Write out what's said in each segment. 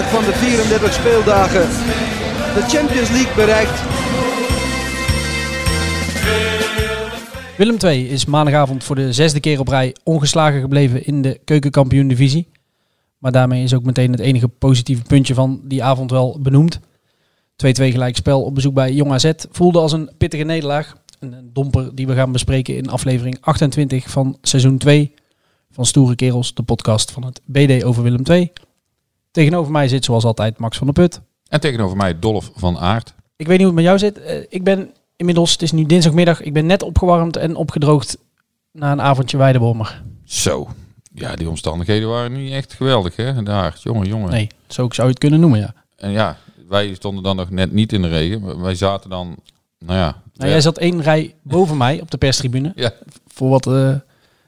33 van de 34 speeldagen de Champions League bereikt. Willem II is maandagavond voor de zesde keer op rij ongeslagen gebleven in de keukenkampioen-divisie. Maar daarmee is ook meteen het enige positieve puntje van die avond wel benoemd. 2-2 gelijk spel op bezoek bij Jong AZ voelde als een pittige nederlaag. Een domper die we gaan bespreken in aflevering 28 van seizoen 2 van Stoere Kerels, de podcast van het BD over Willem II. Tegenover mij zit zoals altijd Max van der Put. En tegenover mij Dolf van Aert. Ik weet niet hoe het met jou zit. Eh, ik ben inmiddels, het is nu dinsdagmiddag, ik ben net opgewarmd en opgedroogd na een avondje weidebommer. Zo. Ja, die omstandigheden waren niet echt geweldig, hè? Daar, jongen, jongen. Nee, zo zou je het kunnen noemen, ja. En ja, wij stonden dan nog net niet in de regen. Wij zaten dan, nou ja. Nou, jij zat één rij boven mij op de perstribune. Ja, Voor wat, eh,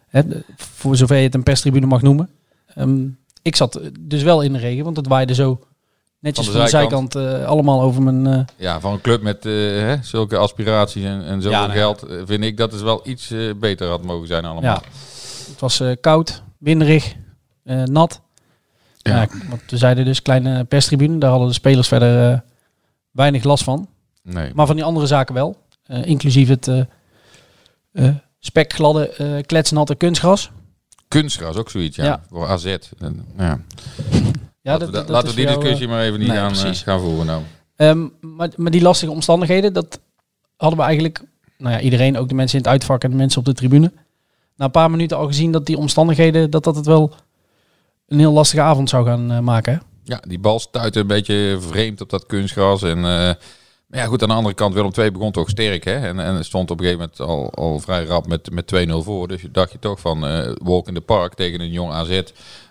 hè, voor zover je het een perstribune mag noemen. Ehm, ik zat dus wel in de regen, want het waaide zo netjes Van van de zijkant, eh, allemaal over mijn... eh, ja, van een club met eh, hè, zulke aspiraties en, en zoveel Ja, nou geld, vind ik dat het wel iets beter had mogen zijn allemaal. ja, het was eh, koud, winderig, eh, nat. Ja. Ja. want we zeiden dus kleine perstribune, daar hadden de spelers verder eh, weinig last van. Nee. Maar van die andere zaken wel. Eh, inclusief het eh eh, spekgladde, eh kletsnatte kunstgras. Kunstgras, ook zoiets, ja. Ja. Voor AZ. En, ja. Ja, laten we, da- laten we die jou, discussie maar even niet nee, gaan, eh, precies. gaan voeren nou. Ehm, maar, maar die lastige omstandigheden, dat hadden we eigenlijk, nou ja, iedereen, ook de mensen in het uitvak en de mensen op de tribune, na een paar minuten al gezien dat die omstandigheden, dat dat het wel een heel lastige avond zou gaan eh, maken. hè? Ja, die bal stuitte een beetje vreemd op dat kunstgras. En, eh, maar ja, goed, aan de andere kant, Willem II begon toch sterk. Hè? En, en stond op een gegeven moment al, al vrij rap met, met 2-0 voor. Dus je dacht je toch van eh walk in the park tegen een jong AZ,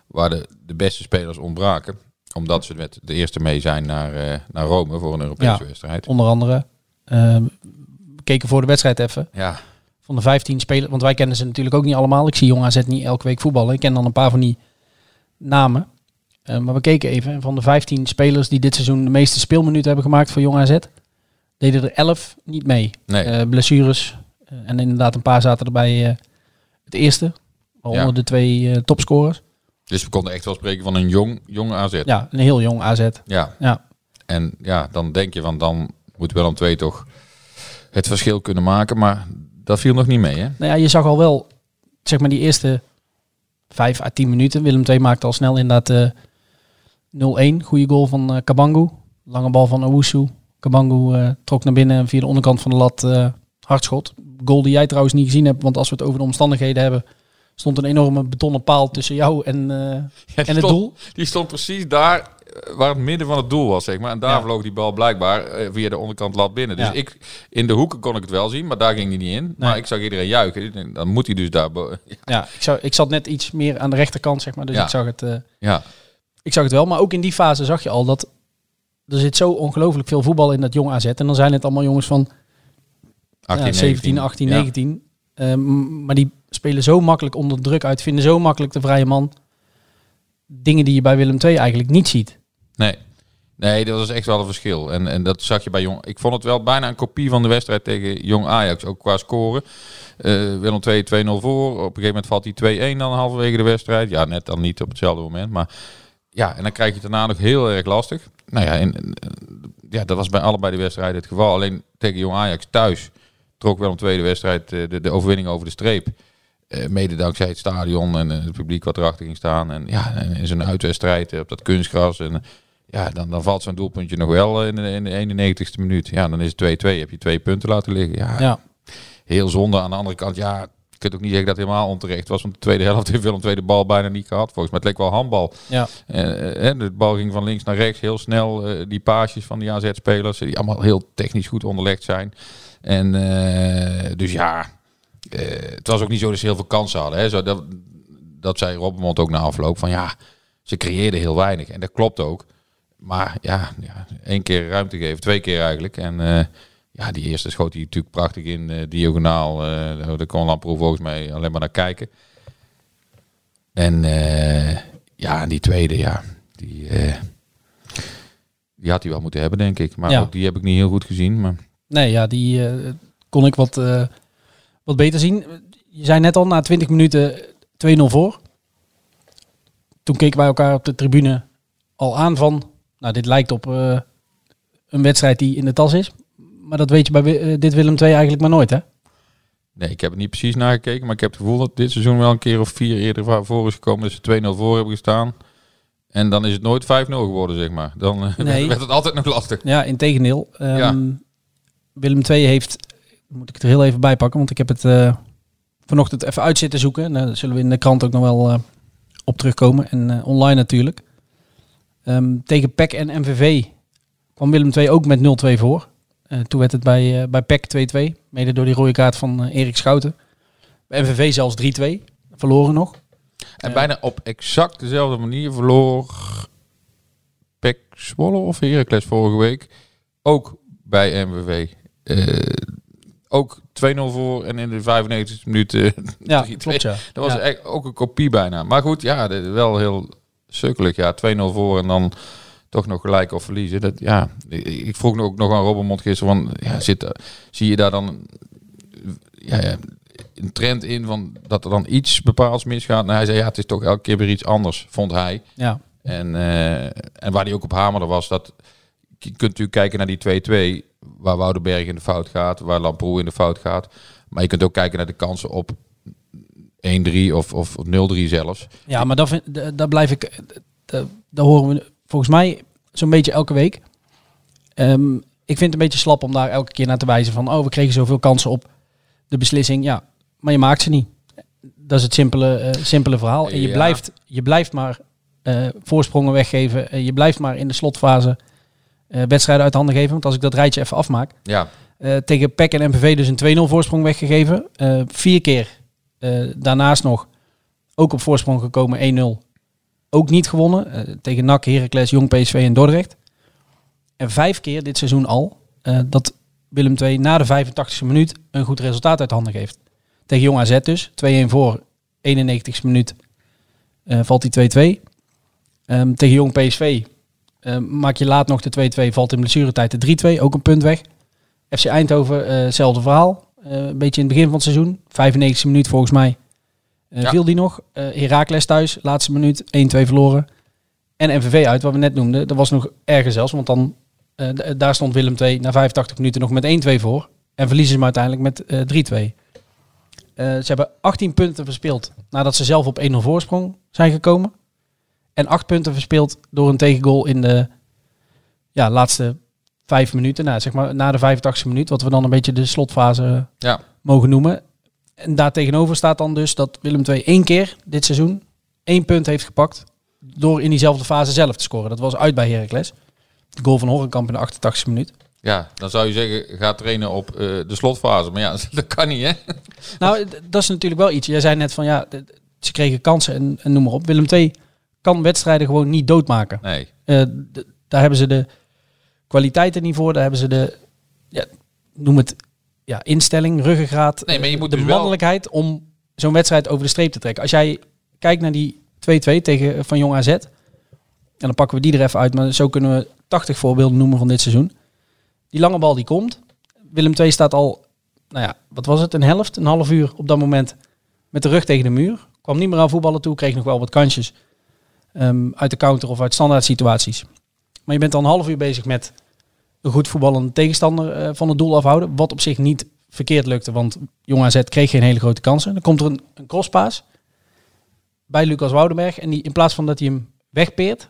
waar de, de beste spelers ontbraken. Omdat ze met de eerste mee zijn naar, eh, naar Rome voor een Europese Ja. wedstrijd. Onder andere, ehm, we keken voor de wedstrijd even, Ja, van de 15 spelers, want wij kennen ze natuurlijk ook niet allemaal. Ik zie Jong AZ niet elke week voetballen. Ik ken dan een paar van die namen. Eh, maar we keken even. En van de 15 spelers die dit seizoen de meeste speelminuten hebben gemaakt voor Jong AZ, deden er 11 niet mee. nee. Eh, blessures. Eh, en inderdaad een paar zaten erbij eh, het eerste. Waaronder Ja. de twee topscorers. dus we konden echt wel spreken van een jong, jong AZ. Ja, een heel jong AZ. ja. Ja, En ja, dan denk je van dan moet Willem II toch het verschil kunnen maken. Maar dat viel nog niet mee, hè? nou ja, je zag al wel, zeg maar die eerste 5 à 10 minuten. Willem II maakte al snel inderdaad eh 0-1. Goede goal van eh Kabangu. Lange bal van Owusu. Kabangu eh, trok naar binnen en via de onderkant van de lat eh hardschot. Goal die jij trouwens niet gezien hebt, want als we het over de omstandigheden hebben, stond een enorme betonnen paal tussen jou en, eh, Ja, en het stond- doel. Die stond precies daar waar het midden van het doel was, zeg maar. En daar Ja. vloog die bal blijkbaar via de onderkant lat binnen. Dus Ja. ik, in de hoeken kon ik het wel zien, maar daar ging hij niet in. Maar ik zag iedereen juichen. Dan moet hij dus daar... Ja, ik, zou, ik zat net iets meer aan de rechterkant, zeg maar. Dus ik, zag het, Ja, ik zag het wel. Maar ook in die fase zag je al dat er zit zo ongelooflijk veel voetbal in dat jong AZ. En dan zijn het allemaal jongens van 18, ja, 17, 18, Ja. 19. Eh, m- maar die spelen zo makkelijk onder druk uit. Vinden zo makkelijk de vrije man. Dingen die je bij Willem II eigenlijk niet ziet. Nee. Nee, dat was echt wel een verschil. En, en dat zag je bij Jong. Ik vond het wel bijna een kopie van de wedstrijd tegen Jong Ajax. Ook qua scoren. Eh Willem 2 2-0 voor. Op een gegeven moment valt hij 2-1 dan halverwege de wedstrijd. Ja, net dan niet op hetzelfde moment. Maar ja, en dan krijg je het daarna nog heel erg lastig. Nou ja, en, en, ja dat was bij allebei de wedstrijden het geval. Alleen tegen Jong Ajax thuis trok Willem II de wedstrijd, eh, de, de overwinning over de streep. Eh, mede dankzij het stadion en eh, het publiek wat erachter ging staan. En ja, en in zijn uitwedstrijd op dat kunstgras. En, Ja, dan, dan valt zo'n doelpuntje nog wel in de, in de 91ste minuut. Ja, dan is het 2-2. Heb je twee punten laten liggen. Ja, Ja. heel zonde. Aan de andere kant, ja, kunt ook niet zeggen dat het helemaal onterecht was. Want de tweede helft heeft Willem II de bal bijna niet gehad. Volgens mij het leek wel handbal. Ja. Eh, eh, de bal ging van links naar rechts heel snel. eh, die paasjes van die AZ-spelers, die allemaal heel technisch goed onderlegd zijn. En dus ja, het was ook niet zo dat ze heel veel kansen hadden. Hè. Zo, dat, dat zei Robbenmond ook na afloop van ja, ze creëerden heel weinig. En dat klopt ook. Maar ja, ja één keer ruimte geven, twee keer eigenlijk. En ja, die eerste schoot hij natuurlijk prachtig in eh, diagonaal. eh daar kon Lamproe volgens mij alleen maar naar kijken. En eh, ja, die tweede, ja, die, die had hij wel moeten hebben, denk ik. Maar Ja. ook die heb ik niet heel goed gezien. Maar Nee, ja, die kon ik wat, wat beter zien. Je zei net al, na 20 minuten 2-0 voor. Toen keken wij elkaar op de tribune al aan van... Nou, dit lijkt op een wedstrijd die in de tas is. Maar dat weet je bij eh, dit Willem II eigenlijk maar nooit, hè? nee, ik heb er niet precies naar gekeken. Maar ik heb het gevoel dat dit seizoen wel een keer of vier eerder voor is gekomen. Dat ze 2-0 voor hebben gestaan. En dan is het nooit 5-0 geworden, zeg maar. Dan eh, Nee. werd het altijd nog lastig. Ja, in tegendeel. Ja. Willem II heeft, moet ik het er heel even bij pakken, want ik heb het eh, vanochtend even uit zitten zoeken. En daar zullen we in de krant ook nog wel op terugkomen. En online natuurlijk. Ehm, tegen PEC en MVV kwam Willem II ook met 0-2 voor. Eh, toen werd het bij, eh, bij PEC 2-2. Mede door die rode kaart van eh, Erik Schouten. Bij MVV zelfs 3-2. Verloren nog. En bijna op exact dezelfde manier verloor Pek Zwolle of Heracles vorige week. Ook bij. Eh, ook 2-0 voor en in de 95 minuten Ja, 3-2. klopt ja. Dat was Ja. echt ook een kopie bijna. Maar goed, ja, wel heel sukkelig. Ja, 2-0 voor en dan toch nog gelijk of verliezen. Dat, ja, ik- vroeg ook nog aan Robbenmond gisteren van, ja, zit, zie je daar dan ja, ja, een trend in van dat er dan iets bepaalds misgaat? Nou, hij zei, ja, het is toch elke keer weer iets anders, vond hij. Ja. En, eh, en waar hij ook op hamerde was dat je kunt natuurlijk kijken naar die 2-2, waar Woudenberg in de fout gaat, waar Lamproe in de fout gaat. Maar je kunt ook kijken naar de kansen op 1-3 of, of 0-3 zelfs. Ja, maar dat vind, da- daar blijf ik. da- Daar horen we volgens mij zo'n beetje elke week. Ehm, ik vind het een beetje slap om daar elke keer naar te wijzen van, oh, we kregen zoveel kansen op de beslissing. Ja, maar je maakt ze niet. Dat is het simpele, eh, simpele verhaal. En je, Ja. blijft, je blijft maar eh, voorsprongen weggeven. En je blijft maar in de slotfase eh, wedstrijden uit handen geven. Want als ik dat rijtje even afmaak. Ja, Eh, tegen PEC en MVV dus een 2-0 voorsprong weggegeven. Eh, vier keer eh, daarnaast nog ook op voorsprong gekomen 1-0. Ook niet gewonnen. Eh, tegen NAC, Heracles, Jong PSV en Dordrecht. En vijf keer dit seizoen al eh, dat Willem II na de 85e minuut een goed resultaat uit handen geeft. Tegen Jong AZ dus. 2-1 voor, 91e minuut eh, valt die 2-2. Ehm, tegen Jong PSV maak je laat nog de 2-2, valt in blessuretijd de 3-2. Ook een punt weg. FC Eindhoven, hetzelfde verhaal. Een beetje in het begin van het seizoen. 95 minuut volgens mij. Ja. Viel die nog. Eh Heracles thuis, laatste minuut, 1-2 verloren. En MVV uit, wat we net noemden. Dat was nog erger zelfs, want dan, d- daar stond Willem II na 85 minuten nog met 1-2 voor. En verliezen ze maar uiteindelijk met eh 3-2. Eh, ze hebben 18 punten verspeeld nadat ze zelf op 1-0 voorsprong zijn gekomen. En 8 punten verspeeld door een tegengoal in de ja, laatste vijf minuten. Nou, zeg maar na de 85e minuut, wat we dan een beetje de slotfase ja. mogen noemen. En daartegenover staat dan dus dat Willem II één keer dit seizoen één punt heeft gepakt door in diezelfde fase zelf te scoren. Dat was uit bij Heracles. De goal van Horrenkamp in de 88e minuut. ja, dan zou je zeggen, ga trainen op eh, de slotfase. Maar ja, dat kan niet, hè? Nou, dat is natuurlijk wel iets. Jij zei net van ja, ze kregen kansen en, en noem maar op. Willem II kan wedstrijden gewoon niet doodmaken. Nee. Eh, daar hebben ze de kwaliteiten niet voor. Daar hebben ze de, ja, noem het, ja, instelling, ruggengraat, Nee, maar je eh, moet de dus wel- mannelijkheid om zo'n wedstrijd over de streep te trekken. Als jij kijkt naar die 2-2 tegen eh, Van Jong AZ, en dan pakken we die er even uit, maar zo kunnen we 80 voorbeelden noemen van dit seizoen. Die lange bal die komt. Willem II staat al, nou ja, wat was het, een helft, een half uur op dat moment met de rug tegen de muur. Kwam niet meer aan voetballen toe, kreeg nog wel wat kansjes ehm, uit de counter of uit standaard situaties. Maar je bent al een half uur bezig met een goed voetballende tegenstander eh, van het doel afhouden. Wat op zich niet verkeerd lukte, want Jong AZ kreeg geen hele grote kansen. Dan komt er een, een crosspaas bij Lucas Woudenberg. En die, in plaats van dat hij hem wegpeert,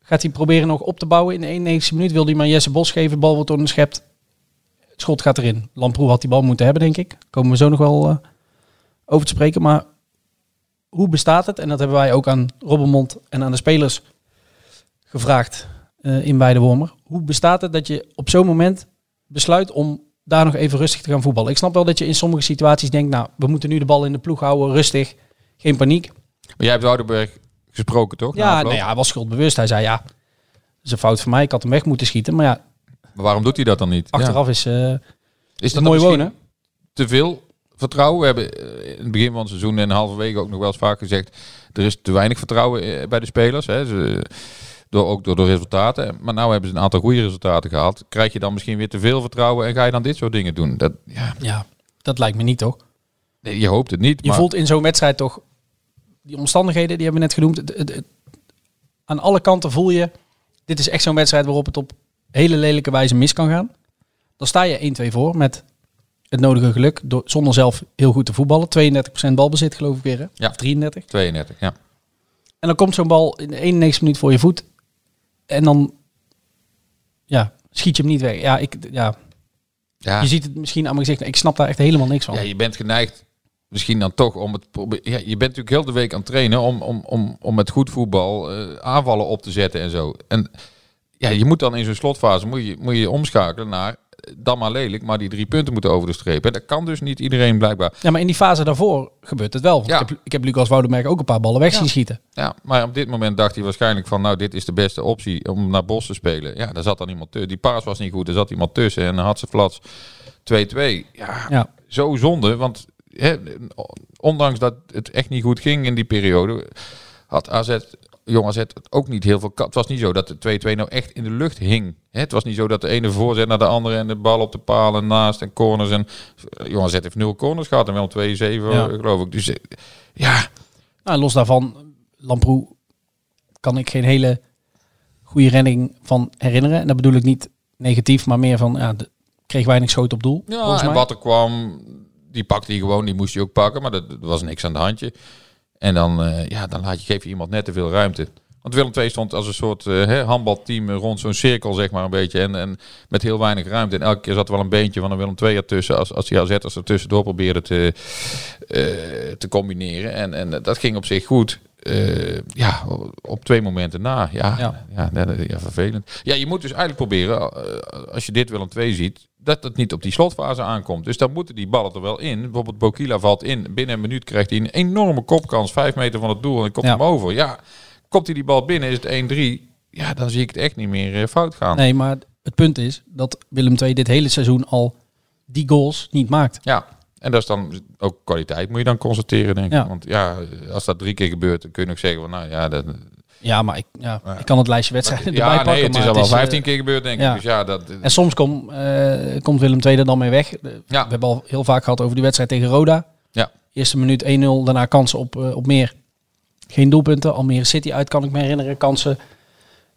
gaat hij proberen nog op te bouwen in de 91 minuut? Wil hij maar Jesse Bos geven, bal wordt door een schept. Het schot gaat erin. Lamproe had die bal moeten hebben, denk ik. Komen we zo nog wel eh, over te spreken. Maar hoe bestaat het? En dat hebben wij ook aan Robbermond en aan de spelers gevraagd eh, in Weidewormer. Hoe bestaat het dat je op zo'n moment besluit om daar nog even rustig te gaan voetballen? Ik snap wel dat je in sommige situaties denkt, nou, we moeten nu de bal in de ploeg houden, rustig, geen paniek. Maar jij hebt Woudenberg gesproken, toch? Ja, afloop? nee, hij was schuldbewust. Hij zei, ja, dat is een fout van mij, ik had hem weg moeten schieten. Maar ja, Maar waarom doet hij dat dan niet? achteraf is, Ja. is dat mooi wonen. te veel vertrouwen? We hebben eh, in het begin van het seizoen en halverwege ook nog wel eens vaak gezegd... er is te weinig vertrouwen bij de spelers. Hè. Ze, door, ook door de resultaten. Maar nou hebben ze een aantal goede resultaten gehaald. Krijg je dan misschien weer te veel vertrouwen en ga je dan dit soort dingen doen? Dat, ja, Ja, dat lijkt me niet, toch? nee, je hoopt het niet. Je maar, voelt in zo'n wedstrijd toch die omstandigheden, die hebben we net genoemd. Het- het- het- aan alle kanten voel je, dit is echt zo'n wedstrijd waarop het op hele lelijke wijze mis kan gaan. Dan sta je 1-2 voor met het nodige geluk, door, zonder zelf heel goed te voetballen. 32% balbezit geloof ik weer, hè? Ja. Of 33. 32, ja. En dan komt zo'n bal in de 91 minuut voor je voet. En dan ja, schiet je hem niet weg. Ja, ik, ja, Ja. je ziet het misschien aan mijn gezicht. Ik snap daar echt helemaal niks van. Ja, je bent geneigd misschien dan toch om het ja, je bent natuurlijk heel de week aan het trainen om, om, om, om met goed voetbal eh, aanvallen op te zetten en zo. En ja, je moet dan in zo'n slotfase moet je, moet je omschakelen naar dan maar lelijk, maar die drie punten moeten over de streep. En dat kan dus niet iedereen blijkbaar. Ja, maar in die fase daarvoor gebeurt het wel. Want Ja. Ik, heb, ik heb Lucas Woudenberg ook een paar ballen weg zien schieten. Ja, maar op dit moment dacht hij waarschijnlijk van, nou, dit is de beste optie om naar Bos te spelen. Ja, daar zat dan iemand tussen. Die paas was niet goed, er zat iemand tussen en dan had ze flats 2-2. Ja, Ja. zo zonde, want hè, ondanks dat het echt niet goed ging in die periode, had AZ, jong AZ het ook niet heel veel. Het was niet zo dat de 2-2 nou echt in de lucht hing. Het was niet zo dat de ene voorzet naar de andere en de bal op de palen naast en corners. En jong AZ heeft nul corners gehad en wel 2-7 Ja. geloof ik. Dus eh, ja, Nou, los daarvan, Lamproe kan ik geen hele goede redding van herinneren. En dat bedoel ik niet negatief, maar meer van, ja, de, kreeg weinig schoten op doel. Ja, en wat er kwam, die pakte hij gewoon, die moest je ook pakken, maar dat, was niks aan de handje. En dan, eh, ja, dan laat je, geef je iemand net te veel ruimte. Want Willem II stond als een soort eh, handbalteam rond zo'n cirkel, zeg maar een beetje. En, en met heel weinig ruimte. En elke keer zat er wel een beentje van een Willem II ertussen. Als, als die AZ'ers er tussendoor probeerden te, eh, te combineren. En, en dat ging op zich goed. Ja, op twee momenten na. Ja, ja. Ja. Ja, vervelend. Ja, je moet dus eigenlijk proberen, als je dit Willem II ziet, dat het niet op die slotfase aankomt. Dus dan moeten die ballen er wel in. Bijvoorbeeld Bokila valt in. Binnen een minuut krijgt hij een enorme kopkans. Vijf meter van het doel en komt Ja. hem over. Ja, komt hij die bal binnen, is het 1-3. Ja, dan zie ik het echt niet meer eh, fout gaan. Nee, maar het punt is dat Willem II dit hele seizoen al die goals niet maakt. Ja, en dat is dan ook kwaliteit, moet je dan constateren, denk ik. Ja. Want ja, als dat drie keer gebeurt, dan kun je nog zeggen van, nou ja, dat, Ja, maar ik, ja, ik kan het lijstje wedstrijden erbij ja pakken. nee, het is al wel eh, 15 keer gebeurd, denk ik. Dus ja, dat, En soms kom, eh, komt Willem II er dan mee weg. Ja. We hebben al heel vaak gehad over die wedstrijd tegen Roda. ja. Eerste minuut 1-0, daarna kansen op, eh, op meer. Geen doelpunten. Almere City uit kan ik me herinneren. Kansen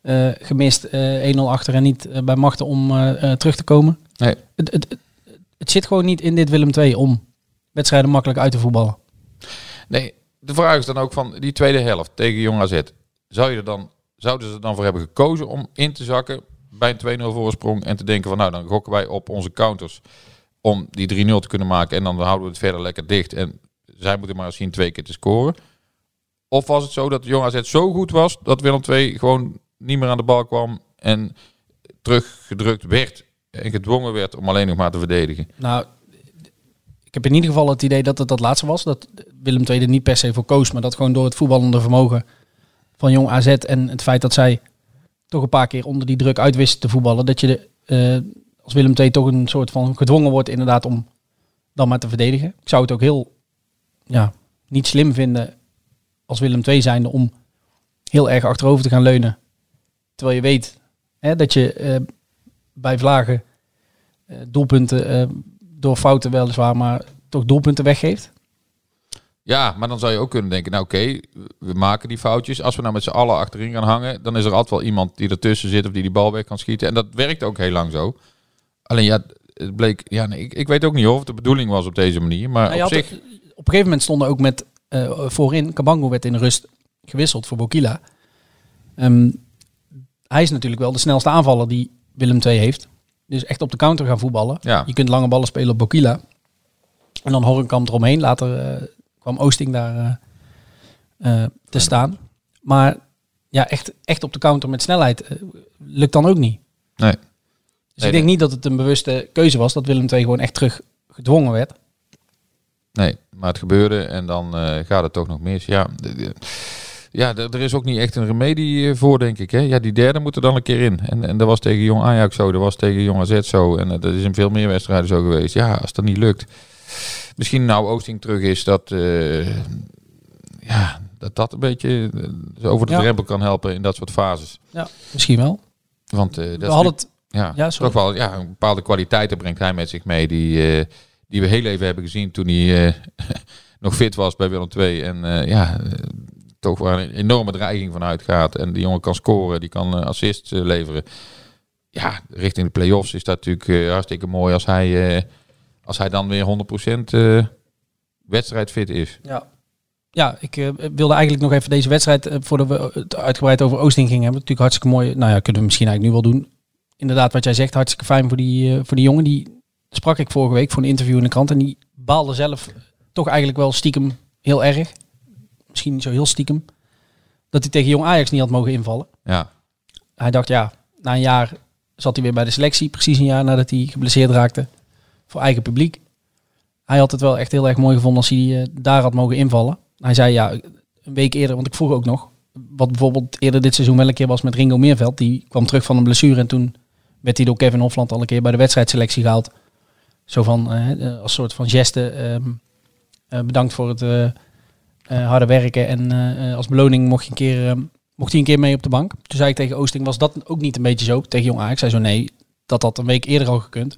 eh, gemist. eh 1-0 achter en niet eh, bij machten om eh, eh, terug te komen. Nee. Het, het, het, het zit gewoon niet in dit Willem II om wedstrijden makkelijk uit te voetballen. Nee, de vraag is dan ook van die tweede helft tegen Jong AZ. Zou je er dan, zouden ze er dan voor hebben gekozen om in te zakken bij een 2-0 voorsprong en te denken van nou dan gokken wij op onze counters om die 3-0 te kunnen maken en dan houden we het verder lekker dicht en zij moeten maar zien twee keer te scoren. Of was het zo dat Jong AZ zo goed was dat Willem II gewoon niet meer aan de bal kwam en teruggedrukt werd en gedwongen werd om alleen nog maar te verdedigen? Nou, ik heb in ieder geval het idee dat het dat laatste was. Dat Willem II er niet per se voor koos, maar dat gewoon door het voetballende vermogen van jong AZ en het feit dat zij toch een paar keer onder die druk uit wisten te voetballen, dat je de, eh, als Willem II toch een soort van gedwongen wordt inderdaad om dan maar te verdedigen. Ik zou het ook heel ja, niet slim vinden als Willem II zijnde om heel erg achterover te gaan leunen. Terwijl je weet hè, dat je eh, bij vlagen eh, doelpunten door fouten weliswaar, maar toch doelpunten weggeeft. Ja, maar dan zou je ook kunnen denken, nou oké, we maken die foutjes. Als we nou met z'n allen achterin gaan hangen, dan is er altijd wel iemand die ertussen zit of die die bal weg kan schieten. En dat werkt ook heel lang zo. Alleen ja, het bleek, ja, nee, ik, ik weet ook niet of het de bedoeling was op deze manier. Maar Nou, op zich, op een gegeven moment stonden ook met eh, voorin, Kabango werd in de rust gewisseld voor Bokila. Ehm, hij is natuurlijk wel de snelste aanvaller die Willem II heeft. Dus echt op de counter gaan voetballen. Ja. Je kunt lange ballen spelen op Bokila. En dan Hornkamp eromheen. Later eh, kwam Oosting daar eh, eh, te staan. Maar ja, echt, echt op de counter met snelheid eh, lukt dan ook niet. Nee. Dus Nee, ik denk niet dat het een bewuste keuze was dat Willem II gewoon echt terug gedwongen werd. Nee, maar het gebeurde en dan gaat het toch nog mis. Ja, ja er is ook niet echt een remedie voor, denk ik. Hè? Ja, die derde moet er dan een keer in. En, en dat was tegen Jong Ajax zo, dat was tegen Jong AZ zo. En dat is in veel meer wedstrijden zo geweest. Ja, als dat niet lukt. Misschien nou Oosting terug is, dat eh, ja, dat, dat een beetje eh, over de Ja. drempel kan helpen in dat soort fases. Ja, misschien wel. Want eh, dat We hadden het... ja, Ja, toch wel ja, een bepaalde kwaliteiten brengt hij met zich mee. Die, die we heel even hebben gezien toen hij nog fit was bij Willem II. En ja, toch waar een enorme dreiging van uitgaat. En die jongen kan scoren, die kan assists leveren. Ja, richting de play-offs is dat natuurlijk hartstikke mooi als hij, als hij dan weer 100% eh wedstrijdfit is. Ja. Ja, ik eh, wilde eigenlijk nog even deze wedstrijd, eh, voordat we het uitgebreid over Oosting gingen hebben. Natuurlijk hartstikke mooi. Nou ja, kunnen we misschien eigenlijk nu wel doen. Inderdaad, wat jij zegt, hartstikke fijn voor die, voor die jongen. Die sprak ik vorige week voor een interview in de krant. En die baalde zelf toch eigenlijk wel stiekem heel erg. Misschien niet zo heel stiekem. Dat hij tegen Jong Ajax niet had mogen invallen. Ja, Hij dacht, ja, na een jaar zat hij weer bij de selectie. Precies een jaar nadat hij geblesseerd raakte. Voor eigen publiek. Hij had het wel echt heel erg mooi gevonden als hij eh, daar had mogen invallen. Hij zei, ja, een week eerder, want ik vroeg ook nog. Wat bijvoorbeeld eerder dit seizoen wel een keer was met Ringo Meerveld. Die kwam terug van een blessure en toen werd hij door Kevin Hofland al een keer bij de wedstrijdselectie gehaald. Zo van, eh, eh, als soort van geste, ehm, eh, bedankt voor het harde werken. En als beloning mocht, je een keer, ehm, mocht hij een keer mee op de bank. Toen zei ik tegen Oosting, was dat ook niet een beetje zo? Tegen Jong Ajax. Hij zo, nee, dat had een week eerder al gekund.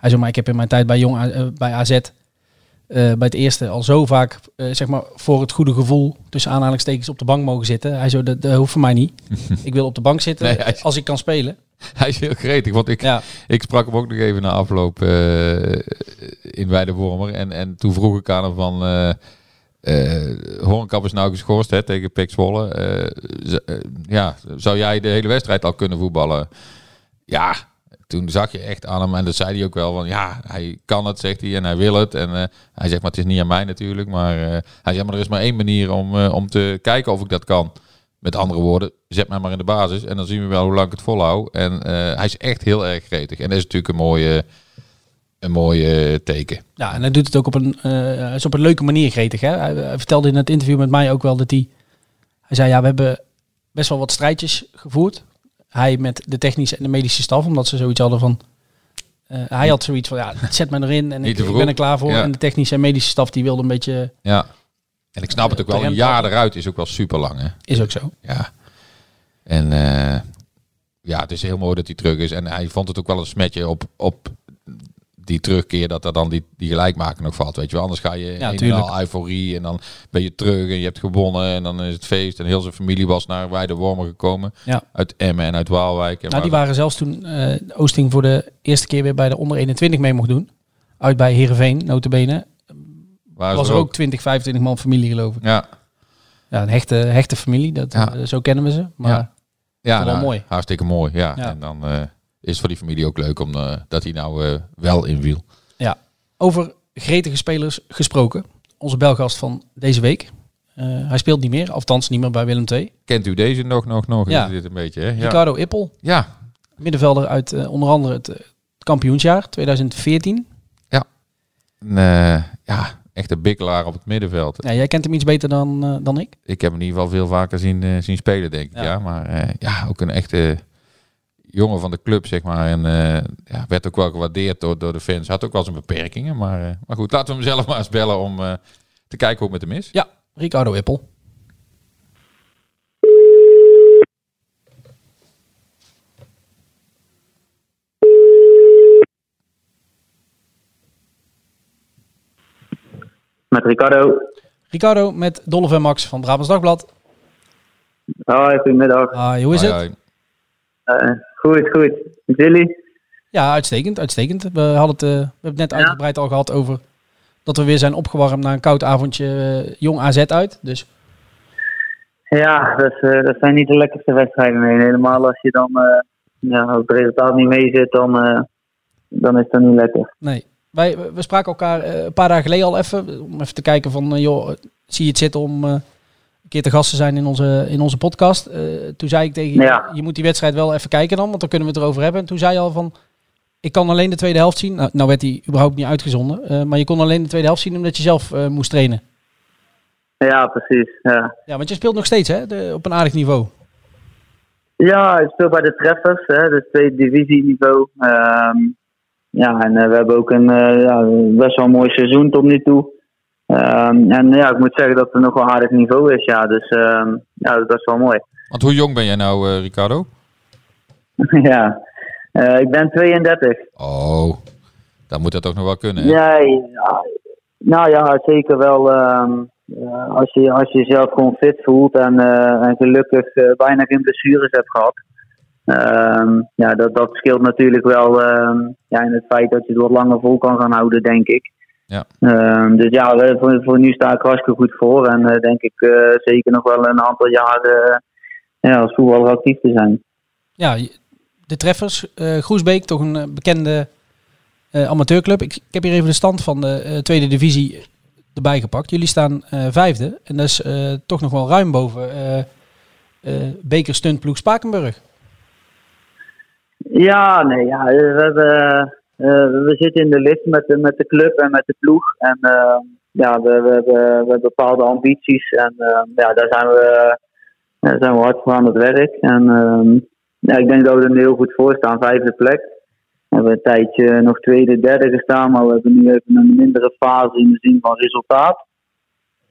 Hij zei, maar ik heb in mijn tijd bij, Jong, eh, bij AZ, eh, bij het eerste, al zo vaak, eh, zeg maar, voor het goede gevoel, tussen aanhalingstekens, op de bank mogen zitten. Hij zo, dat, dat hoeft voor mij niet. ik wil op de bank zitten Nee, hij is- als ik kan spelen. hij is heel gretig. Want ik, Ja, Ik sprak hem ook nog even na afloop eh, in Weidewormer. En, en toen vroeg ik aan hem van... eh eh, Hoornkamp is nou geschorst hè, tegen Pek Zwolle. Ja, zou jij de hele wedstrijd al kunnen voetballen? Ja, toen zag je echt aan hem. En dat zei hij ook wel van... Ja, hij kan het, zegt hij. En hij wil het. En eh, hij zegt, maar het is niet aan mij natuurlijk. Maar eh, hij zegt, maar er is maar één manier om, eh, om te kijken of ik dat kan. Met andere woorden, zet mij maar in de basis en dan zien we wel hoe lang ik het volhoud. En hij is echt heel erg gretig. En dat is natuurlijk een mooie, een mooie teken. Ja, en hij doet het ook op een, is op een leuke manier gretig. Hè? Hij, hij vertelde in het interview met mij ook wel dat hij... Hij zei, ja, we hebben best wel wat strijdjes gevoerd. Hij met de technische en de medische staf, omdat ze zoiets hadden van... eh, hij had zoiets van, ja, zet me erin en ik, ben er klaar voor. Ja. En de technische en medische staf, die wilde een beetje... Ja. En ik snap het ook wel. Een Rem jaar eruit is ook wel super lang. Hè? Is ook zo. Ja. En eh, ja, het is heel mooi dat hij terug is. En hij vond het ook wel een smetje op, op die terugkeer dat er dan die, die gelijkmaker nog valt. Weet je wel, anders ga je Ja, in euforie en dan ben je terug en je hebt gewonnen en dan is het feest. En heel zijn familie was naar Weidewormer gekomen. Ja. Uit Emmen en uit Waalwijk. En Nou, die waar- waren zelfs toen eh, Oosting voor de eerste keer weer bij de onder 21 mee mocht doen. Uit bij Heerenveen, notabene. waren was er ook 20, 25 man familie geloof ik. Ja, Ja, een hechte, hechte familie, dat, Ja. eh, zo kennen we ze. Maar Ja. ja nou, mooi. hartstikke mooi. Ja. Ja. En dan eh, is voor die familie ook leuk om, eh, dat hij nou eh, wel inviel. Ja, over gretige spelers gesproken. Onze belgast van deze week. Eh, hij speelt niet meer, althans niet meer bij Willem II. Kent u deze nog, nog, nog? Ja. Is dit een beetje, hè? Ja. Ricardo Ippel, ja, middenvelder uit onder andere het, kampioensjaar 2014. Een, eh, ja, echt een bikkelaar op het middenveld. Ja, jij kent hem iets beter dan, dan ik. Ik heb hem in ieder geval veel vaker zien, zien spelen, denk ik. Ja. Ja. Maar ja, ook een echte jongen van de club, zeg maar. En eh, ja, werd ook wel gewaardeerd door, door de fans. Had ook wel zijn beperkingen. Maar, eh, maar goed, laten we hem zelf maar eens bellen om eh, te kijken hoe het met hem is. Ja, Ricardo Ippel. Met Ricardo. Ricardo met Dolph en Max van Brabants Dagblad. Hoi, goedemiddag. Ah, hoe is Hoi, het? hoi. Goed, goed. Met jullie? Ja, uitstekend, uitstekend. We, hadden het, eh, we hebben het net uitgebreid al gehad over dat we weer zijn opgewarmd na een koud avondje eh, jong AZ uit. Dus Ja, dat, eh, dat zijn niet de lekkerste wedstrijden. Nee. Helemaal als je dan ja, als het resultaat niet mee zit, dan, dan is dat niet lekker. Nee. Wij, we spraken elkaar een paar dagen geleden al even. Om even te kijken van, joh, zie je het zitten om een keer te gast te zijn in onze, in onze podcast. Eh, toen zei ik tegen je, Ja. je moet die wedstrijd wel even kijken dan, want dan kunnen we het erover hebben. En toen zei je al van, ik kan alleen de tweede helft zien. Nou, nou werd die überhaupt niet uitgezonden. eh, maar je kon alleen de tweede helft zien omdat je zelf eh, moest trainen. Ja, precies. Ja. Ja, want je speelt nog steeds hè, de, op een aardig niveau. Ja, ik speel bij de Treffers, hè, dus tweede divisieniveau. Ehm ja, en we hebben ook een ja, best wel mooi seizoen tot nu toe. Ehm, en ja, ik moet zeggen dat het nog wel aardig niveau is, ja. Dus ehm, ja, dat is wel mooi. Want hoe jong ben jij nou, eh, Ricardo? ja, Eh, ik ben 32. Oh, dan moet dat ook nog wel kunnen. Hè? Ja, ja, nou ja, zeker wel. ehm, ja, als, je, als je jezelf gewoon fit voelt en, eh, en gelukkig eh, bijna geen blessures hebt gehad. Ja, dat, dat scheelt natuurlijk wel ja, in het feit dat je het wat langer vol kan gaan houden, denk ik. Ja. Ehm, dus ja, we- voor, voor nu sta ik hartstikke goed voor. En eh, denk ik eh, zeker nog wel een aantal jaren eh, ja, als voetballer actief te zijn. Ja, de treffers. eh Groesbeek, toch een bekende eh, amateurclub. Ik, ik heb hier even de stand van de eh, tweede divisie erbij gepakt. Jullie staan eh, vijfde. En dat is eh, toch nog wel ruim boven eh eh Beker Stuntploeg Spakenburg. Ja, nee, ja, we, hebben, eh, we zitten in de lift met de, met de club en met de ploeg. En eh, ja, we, we, hebben, we hebben bepaalde ambities. En eh, ja, daar zijn we, daar zijn we hard voor aan het werk. En ehm, ja, ik denk dat we er heel goed voor staan. Vijfde plek. We hebben een tijdje nog tweede, derde gestaan. Maar we hebben nu even een mindere fase in de zin van resultaat.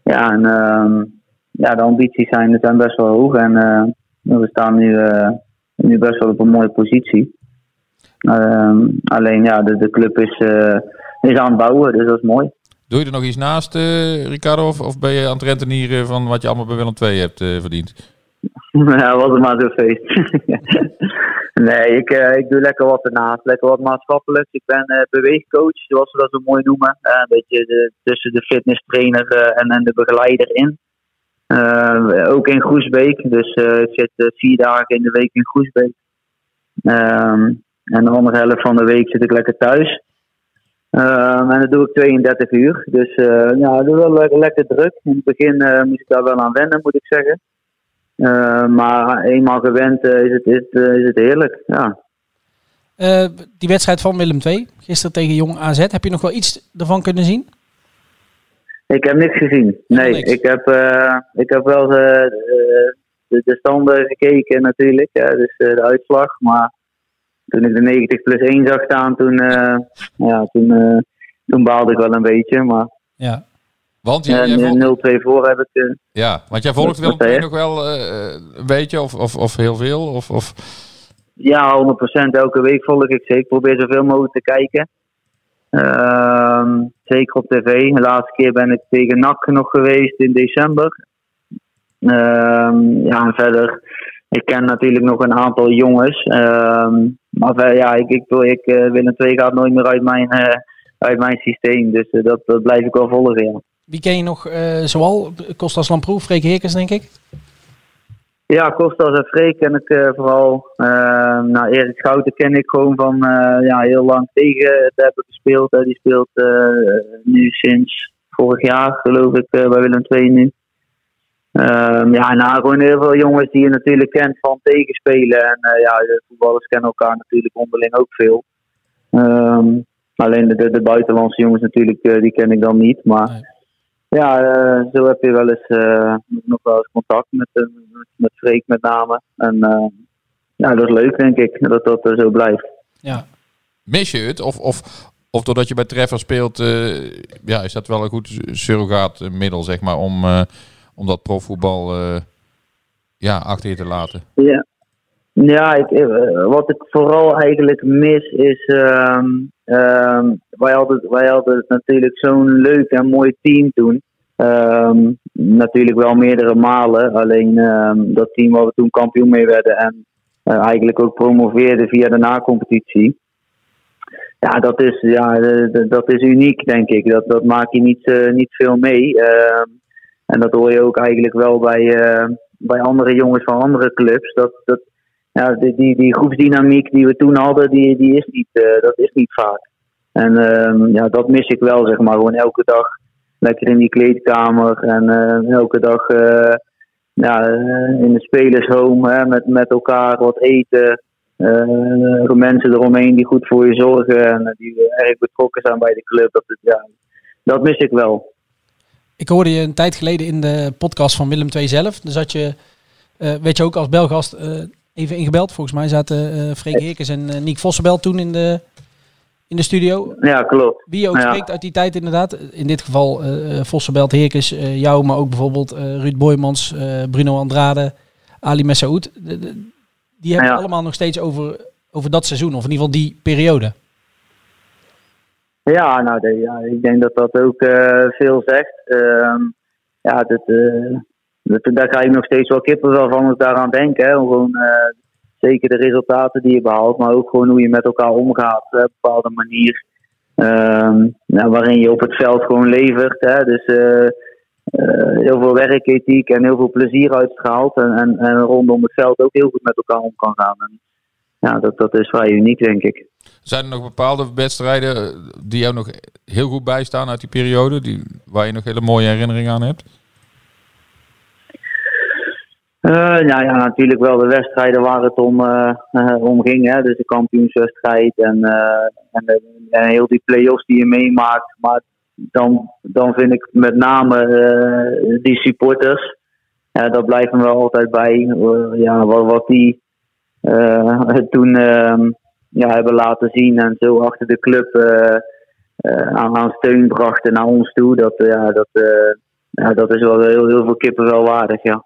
Ja, en ehm, ja, de ambities zijn, zijn best wel hoog. En eh, we staan nu... eh, nu best wel op een mooie positie. Ehm, alleen ja, de, de club is, eh, is aan het bouwen, dus dat is mooi. Doe je er nog iets naast, eh, Ricardo? Of, of ben je aan het rentenieren van wat je allemaal bij Willem II hebt eh, verdiend? ja, was het maar zo'n feest. nee, ik, ik doe lekker wat ernaast. Lekker wat maatschappelijk. Ik ben beweegcoach, zoals we dat zo mooi noemen. Een beetje de, tussen de fitnesstrainer eh, en, en de begeleider in. Ook in Groesbeek. Dus ik zit vier dagen in de week in Groesbeek. Ehm, en de andere helft van de week zit ik lekker thuis. Ehm, en dat doe ik 32 uur. Dus eh, ja, dat is wel le- lekker druk. In het begin eh, moest ik daar wel aan wennen, moet ik zeggen. Eh, maar eenmaal gewend eh, is, het, is, het, is het heerlijk. Ja. Die wedstrijd van Willem II, gisteren tegen Jong AZ. Heb je nog wel iets ervan kunnen zien? Ik heb niks gezien. Nee, niks. Ik, heb, ik heb wel de, de, de standen gekeken natuurlijk. Dus de uitslag. Maar toen ik de 90 plus 1 zag staan, toen, eh, ja, toen, eh, toen baalde ik wel een beetje. Maar Ja. Want, jij, jij en, volgt, eh, 0-2 voor heb ik... eh, ja, want jij volgt Willem II je? nog wel een beetje of, of, of heel veel? Of, of... Ja, 100% elke week volg ik ze. Ik probeer zoveel mogelijk te kijken. Ehm, zeker op tv. De laatste keer ben ik tegen NAC nog geweest in december. Ehm, ja, en verder. Ik ken natuurlijk nog een aantal jongens. Ehm, maar verder, ja, ik, ik, ik, eh, Willem II gaat nooit meer uit mijn, eh, uit mijn systeem. Dus eh, dat, dat blijf ik wel volgen. Ja. Wie ken je nog eh zoal? Kostas Lamproe, Freek Heerkens denk ik. Ja, Kostas en Freek ken ik eh, vooral. Uh, nou, Erik Schouten ken ik gewoon van eh, ja, heel lang tegen te hebben gespeeld. die speelt eh, nu sinds vorig jaar, geloof ik, eh, bij Willem II nu. Ehm, ja, nou, gewoon heel veel jongens die je natuurlijk kent van tegenspelen. En eh, ja, de voetballers kennen elkaar natuurlijk onderling ook veel. Ehm, alleen de, de, de buitenlandse jongens natuurlijk, eh, die ken ik dan niet. Maar Nee. ja, eh, zo heb je wel eens eh, nog wel eens contact met, met, met Freek met name. En eh, ja, dat is leuk denk ik, dat dat zo blijft. Ja. Mis je het? Of, of, of doordat je bij Treffer speelt, eh, ja, is dat wel een goed surrogaatmiddel, zeg maar, om, eh, om dat profvoetbal eh, ja, achter je te laten? Ja, ja ik, eh, wat ik vooral eigenlijk mis is. ehm, ehm, wij, hadden, wij hadden natuurlijk zo'n leuk en mooi team toen. Ehm, natuurlijk wel meerdere malen. Alleen dat team waar we toen kampioen mee werden en eh, eigenlijk ook promoveerden via de na-competitie. Ja, dat is, ja, dat is uniek, denk ik. Dat, dat maak je niet, niet veel mee. En dat hoor je ook eigenlijk wel bij, eh, bij andere jongens van andere clubs. Dat, dat, ja, die, die, die groepsdynamiek die we toen hadden, die, die is niet, eh, dat is niet vaak. En ehm, ja, dat mis ik wel, zeg maar. Gewoon elke dag lekker in die kleedkamer. En eh, elke dag ja, in de spelershome hè, met, met elkaar wat eten. Uh, mensen eromheen die goed voor je zorgen en die erg betrokken zijn bij de club. Dat, ja, dat mis ik wel. Ik hoorde je een tijd geleden in de podcast van Willem II zelf. Dus had je, uh, weet je ook als Belgast uh, even ingebeld. Volgens mij zaten uh, Freek Heerkens en Niek Vossenbel toen in de, in de studio. Ja, klopt. Wie je ook ja. spreekt uit die tijd inderdaad. In dit geval Vossenbelt, Heerkens, jou, maar ook bijvoorbeeld Ruud Boymans, Bruno Andrade, Ali Messaoud. Die hebben ja. allemaal nog steeds over, over dat seizoen, of in ieder geval die periode. Ja, nou, ja, ik denk dat dat ook veel zegt. Ehm, ja, dat, dat, daar ga ik nog steeds wel kippenvel van als daaraan denk. Hè. Gewoon zeker de resultaten die je behaalt, maar ook gewoon hoe je met elkaar omgaat. Op een bepaalde manier. Nou, waarin je op het veld gewoon levert. Hè? Dus heel veel werkethiek en heel veel plezier uitstraalt. En, en, en, rondom het veld ook heel goed met elkaar om kan gaan. En, ja, dat, dat is vrij uniek, denk ik. Zijn er nog bepaalde wedstrijden die jou nog heel goed bijstaan uit die periode? Die, waar je nog hele mooie herinneringen aan hebt? Uh, nou ja, natuurlijk wel de wedstrijden waar het om, uh, uh, om ging. Hè? Dus de kampioenswedstrijd en, en, de, en, heel die play-offs die je meemaakt. Maar dan, dan vind ik met name die supporters. dat blijft me wel altijd bij. ja, wat, wat die toen ehm, ja, hebben laten zien en zo achter de club aan, aan steun brachten naar ons toe. Dat, ja, dat, ja, dat is wel heel, heel veel kippen wel waardig, ja.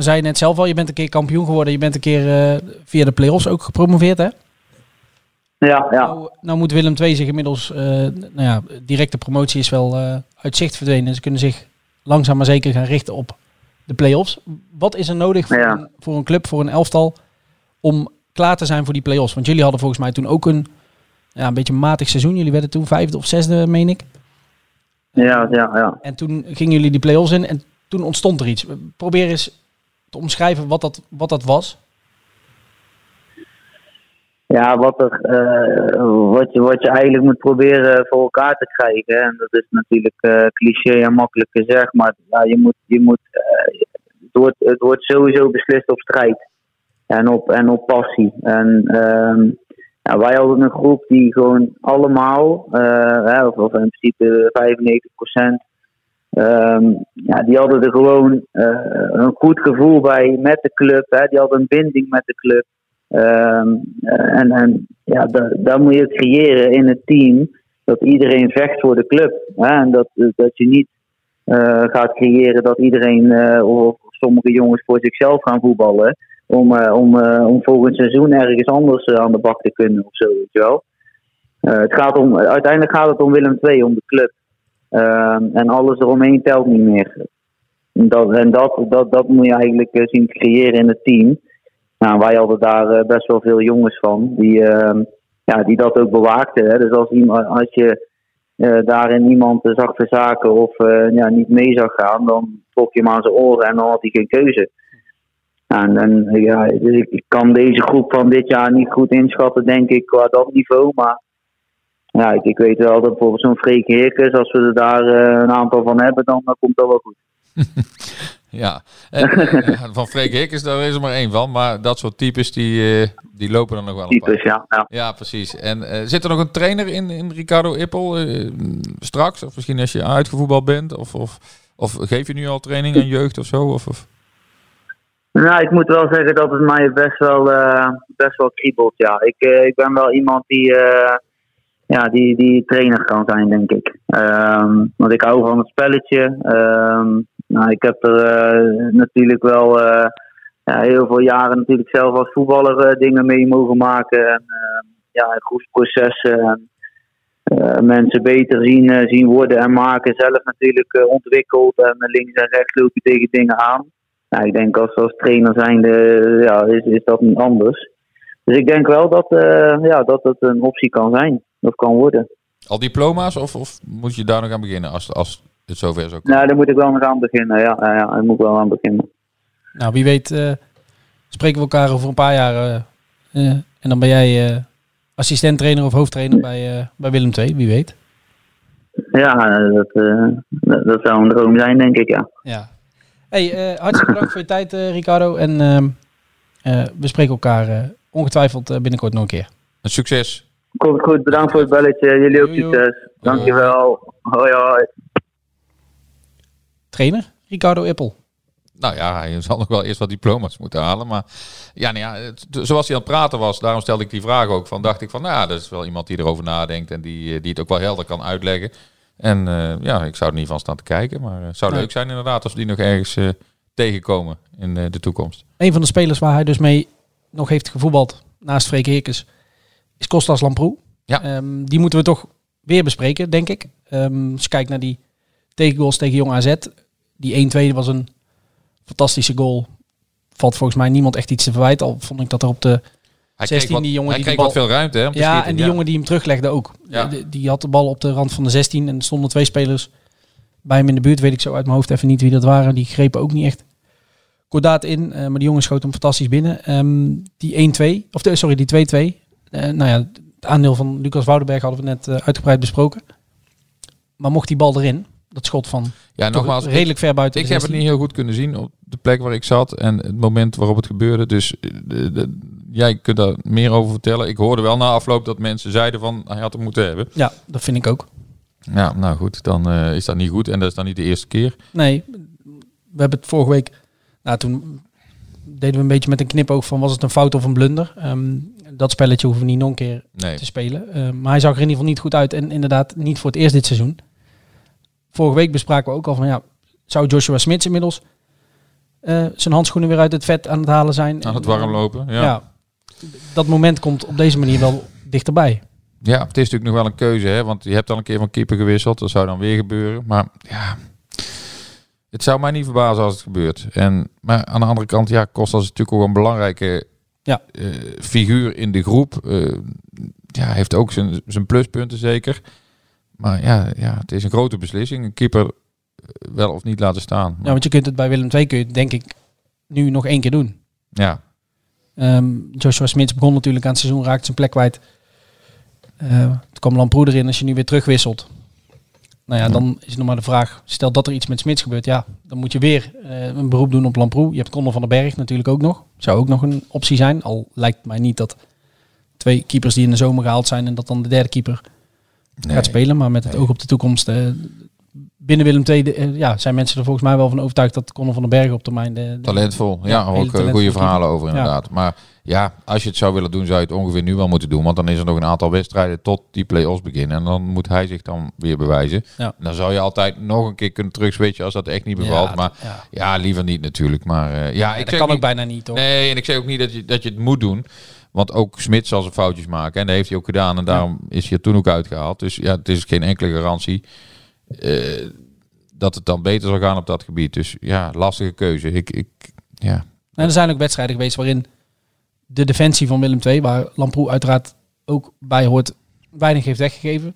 Dan zei je net zelf al, je bent een keer kampioen geworden. Je bent een keer uh, via de play-offs ook gepromoveerd, hè? Ja, ja. Nou, nou moet Willem II zich inmiddels... Uh, nou ja, directe promotie is wel uh, uit zicht verdwenen. Ze kunnen zich langzaam maar zeker gaan richten op de play-offs. Wat is er nodig voor, ja. een, voor een club, voor een elftal... om klaar te zijn voor die play-offs? Want jullie hadden volgens mij toen ook een, ja, een beetje een matig seizoen. Jullie werden toen vijfde of zesde, meen ik. Ja, ja, ja. En toen gingen jullie die play-offs in en toen ontstond er iets. Probeer eens te omschrijven wat dat, wat dat was? Ja, wat, er, uh, wat, je, wat je eigenlijk moet proberen voor elkaar te krijgen. En dat is natuurlijk uh, cliché en makkelijk gezegd, maar ja, je moet, je moet, uh, het, wordt, het wordt sowieso beslist op strijd en op, en op passie. En ehm, ja, wij hadden een groep die gewoon allemaal, hè, of, in principe 95 procent, Um, ja, die hadden er gewoon uh, een goed gevoel bij met de club. Hè. Die hadden een binding met de club. Uh, en, en ja, daar moet je creëren in het team. Dat iedereen vecht voor de club. Hè. En dat, dat je niet uh, gaat creëren dat iedereen of sommige jongens voor zichzelf gaan voetballen. Om, om, om volgend seizoen ergens anders aan de bak te kunnen of zo. Weet je wel. het gaat om, uiteindelijk gaat het om Willem II, om de club. Uh, en alles eromheen telt niet meer. Dat, en dat, dat, dat moet je eigenlijk zien te creëren in het team. Nou, wij hadden daar best wel veel jongens van die, ja, die dat ook bewaakten. Hè. Dus als, iemand, als je daarin iemand zag verzaken of ja, niet mee zag gaan, dan trok je hem aan zijn oren en dan had hij geen keuze. En, en ja, dus ik, ik kan deze groep van dit jaar niet goed inschatten, denk ik, qua dat niveau. Maar ja, ik, ik weet wel dat bijvoorbeeld zo'n Freek Heerkens, als we er daar uh, een aantal van hebben, dan, dan komt dat wel goed. ja, en, van Freek Heerkens daar is er maar één van, maar dat soort types die, uh, die lopen dan nog wel types, ja, ja. Ja, precies. En uh, zit er nog een trainer in, in Ricardo Ippel straks? Of misschien als je uitgevoetbald bent? Of, of, of geef je nu al training aan jeugd of zo? Of, of? Nou, ik moet wel zeggen dat het mij best wel, best wel kriebelt, ja. Ik, ik ben wel iemand die ja, die, die trainer kan zijn, denk ik. Um, want ik hou van het spelletje. Um, nou, ik heb er natuurlijk wel ja, heel veel jaren natuurlijk zelf als voetballer dingen mee mogen maken. En ja, groepsprocessen en mensen beter zien, zien worden en maken. Zelf natuurlijk ontwikkeld en links en rechts loop je tegen dingen aan. Nou, ik denk als, als trainer zijnde ja, is, is dat niet anders. Dus ik denk wel dat, ja, dat het een optie kan zijn of kan worden. Al diploma's of, of moet je daar nog aan beginnen als, als het zover zou komen? Nou, daar moet ik wel nog aan beginnen. Ja, ja, ja daar moet ik wel aan beginnen. Nou, wie weet eh, spreken we elkaar over een paar jaar. eh, eh, en dan ben jij eh assistent-trainer of hoofdtrainer bij, eh, bij Willem II, wie weet. Ja, dat, eh, dat, dat zou een droom zijn, denk ik, ja. Ja. Hey, eh, hartstikke bedankt voor je tijd, eh, Ricardo. En ehm, eh, we spreken elkaar eh, ongetwijfeld binnenkort nog een keer. Een succes. Komt goed, bedankt voor het belletje. Jullie ook succes. Dankjewel. Hoi, hoi. Trainer, Ricardo Ippel. Nou ja, hij zal nog wel eerst wat diploma's moeten halen. Maar ja, nou ja, het- zoals hij aan het praten was, daarom stelde ik die vraag ook. Van, dacht ik van, nou ja, dat is wel iemand die erover nadenkt en die, die het ook wel helder kan uitleggen. En eh, ja, ik zou er niet van staan te kijken. Maar het zou Nee. leuk zijn inderdaad als we die nog ergens eh, tegenkomen in eh, de toekomst. Een van de spelers waar hij dus mee nog heeft gevoetbald, naast Freek Heerkens, is Kostas Lamproe. Ja. Ehm, die moeten we toch weer bespreken, denk ik. Ehm, als je kijkt naar die tegengoals tegen Jong AZ. Die 1-2 was een fantastische goal. Valt volgens mij niemand echt iets te verwijten. Al vond ik dat er op de... Hij 16, kreeg wat, die jongen hij die kreeg wat bal- veel ruimte hè, Ja, schieten. en die jongen die hem teruglegde ook. Ja. Die, die had de bal op de rand van de 16 en er stonden twee spelers bij hem in de buurt. Weet ik zo uit mijn hoofd even niet wie dat waren. Die grepen ook niet echt kordaat in. eh, maar die jongen schoot hem fantastisch binnen. Ehm, die 1-2, of de, sorry, die 2-2. Eh, nou ja, het aandeel van Lucas Woudenberg hadden we net eh, uitgebreid besproken. Maar mocht die bal erin, dat schot van Ja, nogmaals, ik- redelijk ver buiten Ik heb het 16. niet heel goed kunnen zien op de plek waar ik zat en het moment waarop het gebeurde. Dus de- de- jij kunt daar meer over vertellen. Ik hoorde wel na afloop dat mensen zeiden van hij had hem moeten hebben. Ja, dat vind ik ook. Ja, nou goed, dan eh, is dat niet goed en dat is dan niet de eerste keer. Nee, we hebben het vorige week. Nou, toen deden we een beetje met een knipoog van was het een fout of een blunder. Ehm, dat spelletje hoeven we niet nog een keer Nee. te spelen. Ehm, maar hij zag er in ieder geval niet goed uit. En inderdaad, niet voor het eerst dit seizoen. Vorige week bespraken we ook al van ja, zou Joshua Smits inmiddels eh, zijn handschoenen weer uit het vet aan het halen zijn? Aan het warm lopen. Ja. Ja. Dat moment komt op deze manier wel dichterbij. ja, het is natuurlijk nog wel een keuze, hè, want je hebt al een keer van keeper gewisseld. Dat zou dan weer gebeuren. Maar ja, het zou mij niet verbazen als het gebeurt. En, maar aan de andere kant, ja, Kostas is natuurlijk ook een belangrijke Ja. eh, figuur in de groep. Eh, ja, heeft ook zijn, zijn pluspunten zeker. Maar ja, ja, het is een grote beslissing. Een keeper eh, wel of niet laten staan. Ja, want je kunt het bij Willem II kun je het, denk ik nu nog één keer doen. ja. Ehm, Joshua Smits begon natuurlijk aan het seizoen, raakte zijn plek kwijt. Toen kwam Lamproe erin. Als je nu weer terugwisselt, nou ja, dan is het nog maar de vraag. Stel dat er iets met Smits gebeurt, ja, dan moet je weer eh, een beroep doen op Lamproe. Je hebt Conor van den Berg natuurlijk ook nog. Zou ook nog een optie zijn. Al lijkt mij niet dat twee keepers die in de zomer gehaald zijn en dat dan de derde keeper Nee. gaat spelen. Maar met het oog op de toekomst. eh, binnen Willem II de- eh, ja, zijn mensen er volgens mij wel van overtuigd dat Conor van den Berg op termijn de, de- Talentvol. Ja, Ja, ook eh, goede verhalen over Ja. inderdaad. Maar ja, als je het zou willen doen, zou je het ongeveer nu wel moeten doen. Want dan is er nog een aantal wedstrijden tot die play-offs beginnen. En dan moet hij zich dan weer bewijzen. Ja. Dan zou je altijd nog een keer kunnen terugswitchen als dat echt niet bevalt. Ja, maar ja. ja, liever niet natuurlijk. Maar eh, ja, ik dat kan ook niet- bijna niet, toch? Nee, en ik zeg ook niet dat je, dat je het moet doen. Want ook Smit zal zijn foutjes maken. En dat heeft hij ook gedaan. En daarom is hij er toen ook uitgehaald. Dus ja, het is geen enkele garantie eh, dat het dan beter zal gaan op dat gebied. Dus ja, lastige keuze. Ik, ik, ja. En er zijn ook wedstrijden geweest waarin de defensie van Willem II, waar Lamproe uiteraard ook bij hoort, weinig heeft weggegeven.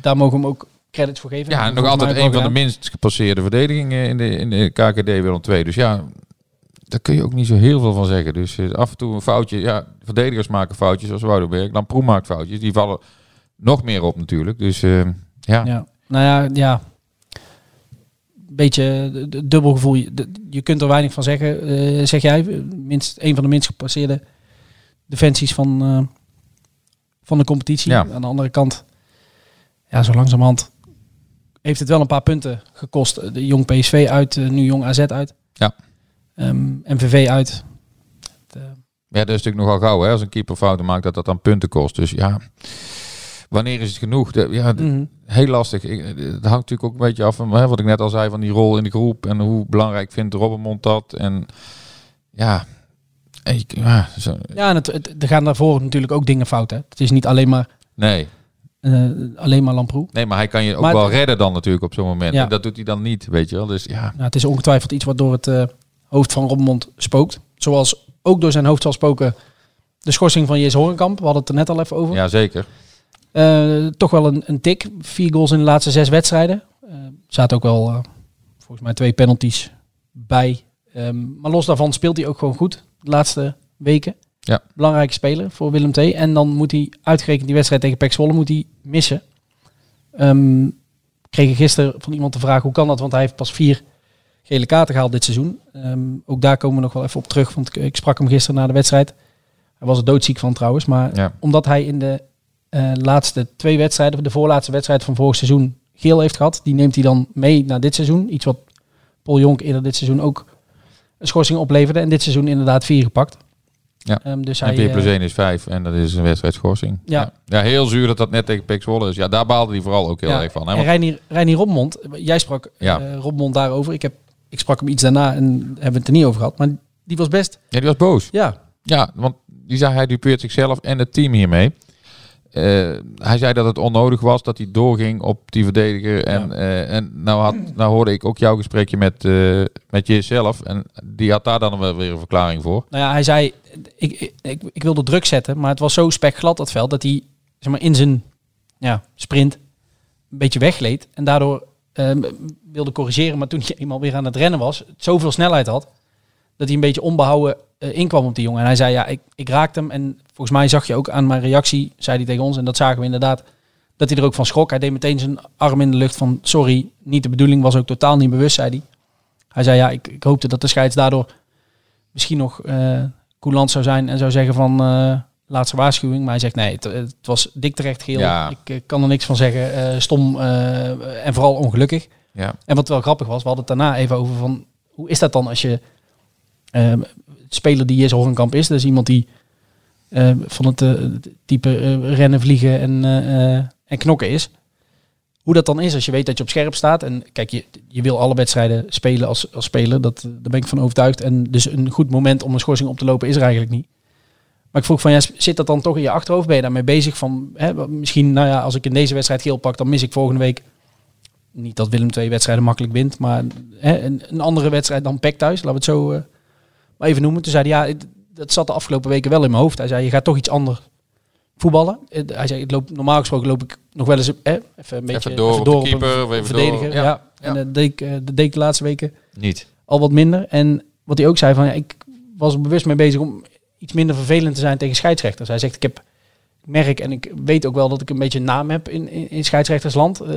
Daar mogen we hem ook credits voor geven. ja, nog altijd een van de minst gepasseerde verdedigingen in de, in de KKD Willem II. Dus ja, daar kun je ook niet zo heel veel van zeggen. Dus eh, af en toe een foutje. Ja, verdedigers maken foutjes zoals Woudenberg. Lamproe maakt foutjes. Die vallen nog meer op natuurlijk. Dus eh, ja. Ja. Nou ja, ja. Beetje d- dubbel gevoel. Je, je kunt er weinig van zeggen, eh, zeg jij. Minst, een van de minst gepasseerde defensies van, eh, van de competitie. Ja. Aan de andere kant, ja, zo langzamerhand heeft het wel een paar punten gekost. De jong PSV uit, eh, nu jong AZ uit. Ja. Ehm, MVV uit. Het, eh, Ja, dat is natuurlijk nogal gauw hè. Als een keeper fouten maakt, dat dat dan punten kost. Dus ja, wanneer is het genoeg? De- ja, de- mhm. heel lastig. Ik- Het hangt natuurlijk ook een beetje af van hè, wat ik net al zei van die rol in de groep. En hoe belangrijk vindt Robbenmond dat. En ja, ik, ja zo, Ja, en het, het, er gaan daarvoor natuurlijk ook dingen fout. Hè. Het is niet alleen maar, nee. eh, alleen maar Lamproe. nee, maar hij kan je ook Maar wel het- redden dan natuurlijk op zo'n moment. Ja. En dat doet hij dan niet, weet je wel. Dus ja, Nou, het is ongetwijfeld iets wat door het eh, hoofd van Robbenmond spookt. Zoals ook door zijn hoofd zal spoken de schorsing van Jees Horenkamp. We hadden het er net al even over. ja zeker. Eh, toch wel een, een tik. Vier goals in de laatste zes wedstrijden. Er zaten ook wel eh, volgens mij twee penalties bij. Ehm, maar los daarvan speelt hij ook gewoon goed de laatste weken. Ja. Belangrijke speler voor Willem II. En dan moet hij uitgerekend die wedstrijd tegen PEC Zwolle moet hij missen. Ehm kreeg gisteren van iemand de vraag hoe kan dat, want hij heeft pas vier gele kaarten gehaald dit seizoen. Ehm, ook daar komen we nog wel even op terug, want ik, ik sprak hem gisteren na de wedstrijd. Hij was er doodziek van trouwens, maar Ja. omdat hij in de eh, laatste twee wedstrijden, de voorlaatste wedstrijd van vorig seizoen geel heeft gehad, die neemt hij dan mee naar dit seizoen. Iets wat Paul Jonk eerder dit seizoen ook een schorsing opleverde en dit seizoen inderdaad vier gepakt. Ja. Ehm, dus En hij, 4 eh, plus 1 is 5 en dat is een wedstrijdschorsing. Ja. ja. Ja, heel zuur dat dat net tegen Pek Zwolle is. Ja, daar baalde hij vooral ook heel ja, erg van. Hè? En Want- Reinier, Reinier Robmond, jij sprak Ja. eh Robmond daarover. Ik, heb, ik sprak hem iets daarna en hebben we het er niet over gehad. Maar die was best, ja, die was boos. ja, Ja, want die zei hij dupeert zichzelf en het team hiermee. Eh, hij zei dat het onnodig was dat hij doorging op die verdediger. En, Ja. eh, en nou, had, nou hoorde ik ook jouw gesprekje met, eh met jezelf. En die had daar dan wel weer een verklaring voor. Nou ja, hij zei, ik, ik, ik, ik wilde druk zetten, maar het was zo spekglad dat veld dat hij zeg maar, in zijn ja, sprint een beetje weggleed. En daardoor wilde corrigeren, maar toen hij eenmaal weer aan het rennen was, zoveel snelheid had, dat hij een beetje onbehouden eh, inkwam op die jongen. En hij zei, ja, ik, ik raakte hem. En volgens mij zag je ook aan mijn reactie, zei hij tegen ons, en dat zagen we inderdaad, dat hij er ook van schrok. Hij deed meteen zijn arm in de lucht van, sorry, niet de bedoeling, was ook totaal niet bewust, zei hij. Hij zei, ja, ik, ik hoopte dat de scheids daardoor misschien nog eh coulant zou zijn en zou zeggen van eh, laatste waarschuwing. Maar hij zegt nee, het, het was dik terecht geel. Ja. Ik kan er niks van zeggen. Stom en vooral ongelukkig. Ja. En wat wel grappig was, we hadden het daarna even over van hoe is dat dan als je ehm, speler die is Hornkamp is, dus iemand die ehm, van het eh, type eh, rennen, vliegen en, eh, en knokken is. Hoe dat dan is als je weet dat je op scherp staat. En kijk, je, je wil alle wedstrijden spelen als, als speler. Dat, daar ben ik van overtuigd. En dus een goed moment om een schorsing op te lopen is er eigenlijk niet. Maar ik vroeg van, ja, zit dat dan toch in je achterhoofd? Ben je daarmee bezig van, hè, misschien, nou ja, als ik in deze wedstrijd geel pak, dan mis ik volgende week niet dat Willem twee wedstrijden makkelijk wint, maar hè, een, andere wedstrijd dan PEC thuis, laten we het zo maar even noemen. Toen zei hij, ja, dat zat de afgelopen weken wel in mijn hoofd. Hij zei, je gaat toch iets anders voetballen. Eh, Hij zei, het loopt, normaal gesproken loop ik nog wel eens eh, even een beetje door keeper even verdediger. door. Ja. Ja, En ja. dat deed, ik, eh, dat deed ik de laatste weken Niet. al wat minder. En wat hij ook zei, van, ja, ik was er bewust mee bezig om iets minder vervelend te zijn tegen scheidsrechters. Hij zegt, ik heb ik merk en ik weet ook wel dat ik een beetje een naam heb in, in, in scheidsrechtersland. Eh,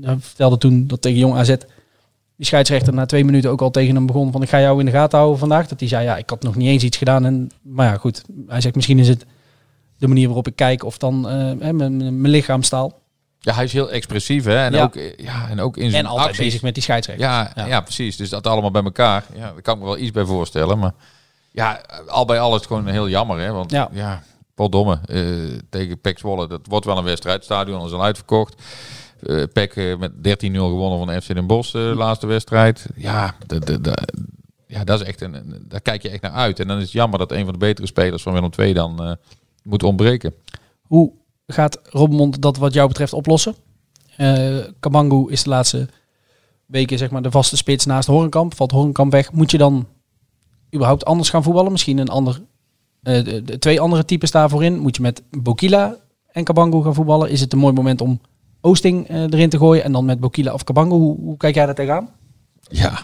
hij vertelde toen dat tegen Jong AZ die scheidsrechter na twee minuten ook al tegen hem begon van ik ga jou in de gaten houden vandaag. Dat hij zei, ja, ik had nog niet eens iets gedaan. En, maar ja, goed. Hij zegt, misschien is het de manier waarop ik kijk of dan hè, mijn, mijn lichaamstaal. Ja, hij is heel expressief hè. En, Ja. ook, ja, en ook in zijn En altijd acties. bezig met die scheidsrechter. Ja, ja. precies. Dus dat allemaal bij elkaar. Ja, daar kan ik me wel iets bij voorstellen. Maar ja, al bij al is het gewoon heel jammer. Hè? Want Ja. ja, Domme eh tegen PEC Zwolle. Dat wordt wel een wedstrijd. Het stadion is al uitverkocht. Eh PEC eh, met 13-0 gewonnen van FC Den Bosch de laatste wedstrijd. Ja, ja, dat is echt een, daar kijk je echt naar uit. En dan is het jammer dat een van de betere spelers van Willem II dan eh, moet ontbreken. Hoe gaat Robbenmond dat wat jou betreft oplossen? Eh Kabangu is de laatste weken zeg maar de vaste spits naast Horenkamp. Valt Horenkamp weg. Moet je dan überhaupt anders gaan voetballen? Misschien een ander, eh, de, de twee andere types daarvoor in. Moet je met Bokila en Kabangu gaan voetballen? Is het een mooi moment om Oosting eh, erin te gooien en dan met Bokila of Kabangu? Hoe, hoe kijk jij daar tegenaan? Ja.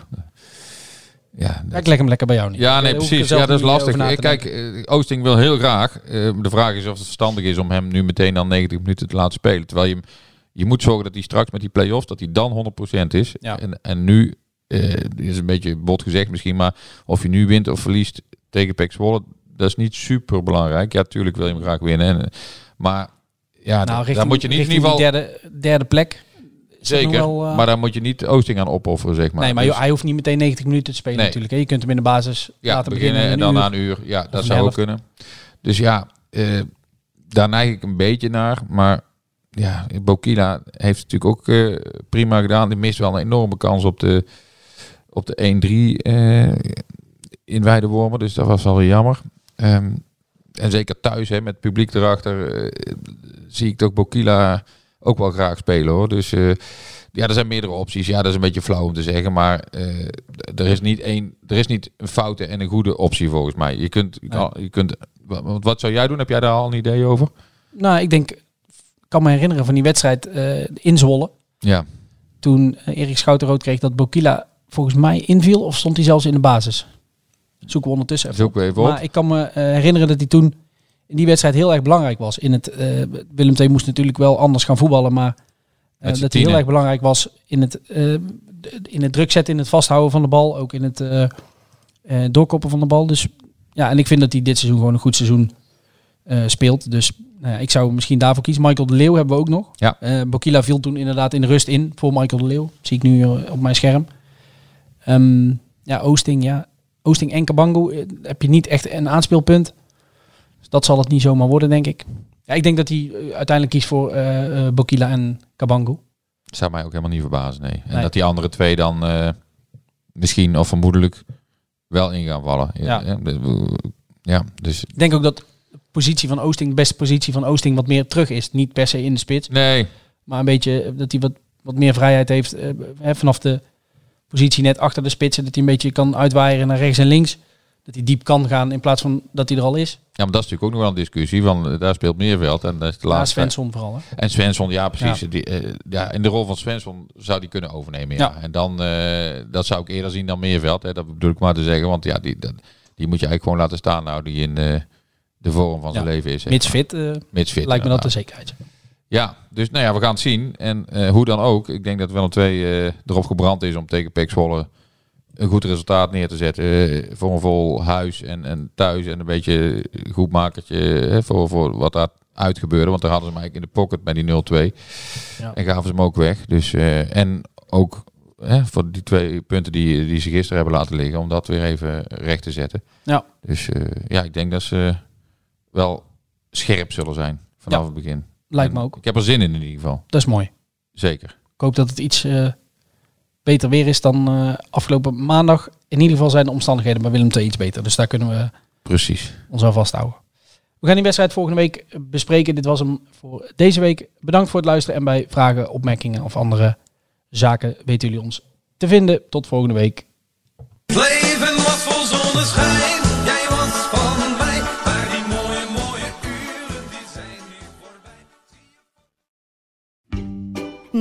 Ja, Ja, ik leg hem lekker bij jou niet. Ja, nee, precies. Ja, dat is lastig. Kijk, eh, Oosting wil heel graag. Eh, de vraag is of het verstandig is om hem nu meteen dan 90 minuten te laten spelen. Terwijl je, hem- je moet zorgen dat hij straks met die play-offs, dat hij dan 100% is. Ja. En, en nu, eh is een beetje bot gezegd misschien, maar of je nu wint of verliest tegen PEC Zwolle, dat is niet super belangrijk. Ja, tuurlijk wil je hem graag winnen. En, maar ja, nou, da- daar moet je niet in richting ieder geval... derde, derde plek. Zeker, wel, eh, maar daar moet je niet Oosting aan opofferen, zeg maar. nee, maar Dus- hij hoeft niet meteen 90 minuten te spelen Nee. natuurlijk. Hè. Je kunt hem in de basis ja, laten beginnen, en dan na een uur. Ja, dat zou ook kunnen. Dus ja, eh, daar neig ik een beetje naar. Maar ja, Bokila heeft het natuurlijk ook eh, prima gedaan. Die mist wel een enorme kans op de, op de 1-3 eh, in Weidewormen. Dus dat was wel weer jammer. Ehm, en zeker thuis hè, met het publiek erachter eh, zie ik toch Bokila ook wel graag spelen hoor. Dus eh, ja, er zijn meerdere opties. Ja, dat is een beetje flauw om te zeggen, maar eh, er is niet één, er is niet een foute en een goede optie volgens mij. Je kunt, je kan- je kunt, wat, wat zou jij doen? Heb jij daar al een idee over? Nou, ik denk, ik kan me herinneren van die wedstrijd in Zwolle. Ja, Toen Erik Schouten rood kreeg dat Bokila volgens mij inviel of stond hij zelfs in de basis. Zoeken we ondertussen even. Zoeken we even op. Maar ik kan me eh, herinneren dat hij toen in die wedstrijd heel erg belangrijk was. In het, eh, Willem II moest natuurlijk wel anders gaan voetballen, maar eh, dat hij heel erg belangrijk was in het, in het druk zetten, in het vasthouden van de bal, ook in het doorkoppen van de bal. Dus ja, en ik vind dat hij dit seizoen gewoon een goed seizoen speelt. Dus nou ik zou misschien daarvoor kiezen. Michael de Leeuw hebben we ook nog. Ja. Bokila viel toen inderdaad in de rust in voor Michael de Leeuw. Zie ik nu op mijn scherm. Ehm, ja, Oosting, ja. Oosting en Kabango eh, heb je niet echt een aanspeelpunt. Dus dat zal het niet zomaar worden, denk ik. Ja, ik denk dat hij eh, uiteindelijk kiest voor eh, Bokila en Kabango. zou mij ook helemaal niet verbazen, nee. En Nee. dat die andere twee dan misschien of vermoedelijk wel in gaan vallen. Ja. Ja, ja dus Ik denk ook dat de positie van Oosting, de beste positie van Oosting, wat meer terug is. Niet per se in de spits, nee, maar een beetje dat hij wat, wat meer vrijheid heeft hè, vanaf de positie net achter de spitsen. Dat hij een beetje kan uitwaaien naar rechts en links. Dat hij diep kan gaan in plaats van dat hij er al is. ja, maar dat is natuurlijk ook nog wel een discussie. Van, eh, daar speelt Meerveld en dat is de Ja, laatste. Svensson vooral. Hè. En Svensson, ja precies. Ja. Die, eh, ja, in de rol van Svensson zou die kunnen overnemen. Ja. Ja. En dan, eh, dat zou ik eerder zien dan Meerveld. Hè. Dat bedoel ik maar te zeggen. Want ja, die, dat, die moet je eigenlijk gewoon laten staan nou, die in de vorm van zijn Ja. leven is. Mits fit, Mits fit, lijkt me dat de zekerheid. Ja, dus nou ja, we gaan het zien. En eh, hoe dan ook, ik denk dat Willem II eh erop gebrand is om tegen Pek Zwolle een goed resultaat neer te zetten. eh, voor een vol huis en, en thuis en een beetje goed makertje voor, voor wat daar uitgebeurde. Want daar hadden ze hem eigenlijk in de pocket bij die 0-2. Ja. En gaven ze hem ook weg. Dus, en ook hè, voor die twee punten die, die ze gisteren hebben laten liggen, om dat weer even recht te zetten. Ja. Dus ja, ik denk dat ze wel scherp zullen zijn vanaf Ja. het begin. Lijkt me ook. Ik heb er zin in in ieder geval. Dat is mooi. Zeker. Ik hoop dat het iets eh, beter weer is dan eh, afgelopen maandag. In ieder geval zijn de omstandigheden bij Willem II iets beter. Dus daar kunnen we Precies. ons aan vasthouden. We gaan die wedstrijd volgende week bespreken. Dit was hem voor deze week. Bedankt voor het luisteren. En bij vragen, opmerkingen of andere zaken weten jullie ons te vinden. Tot volgende week. Het leven was vol zonneschijn,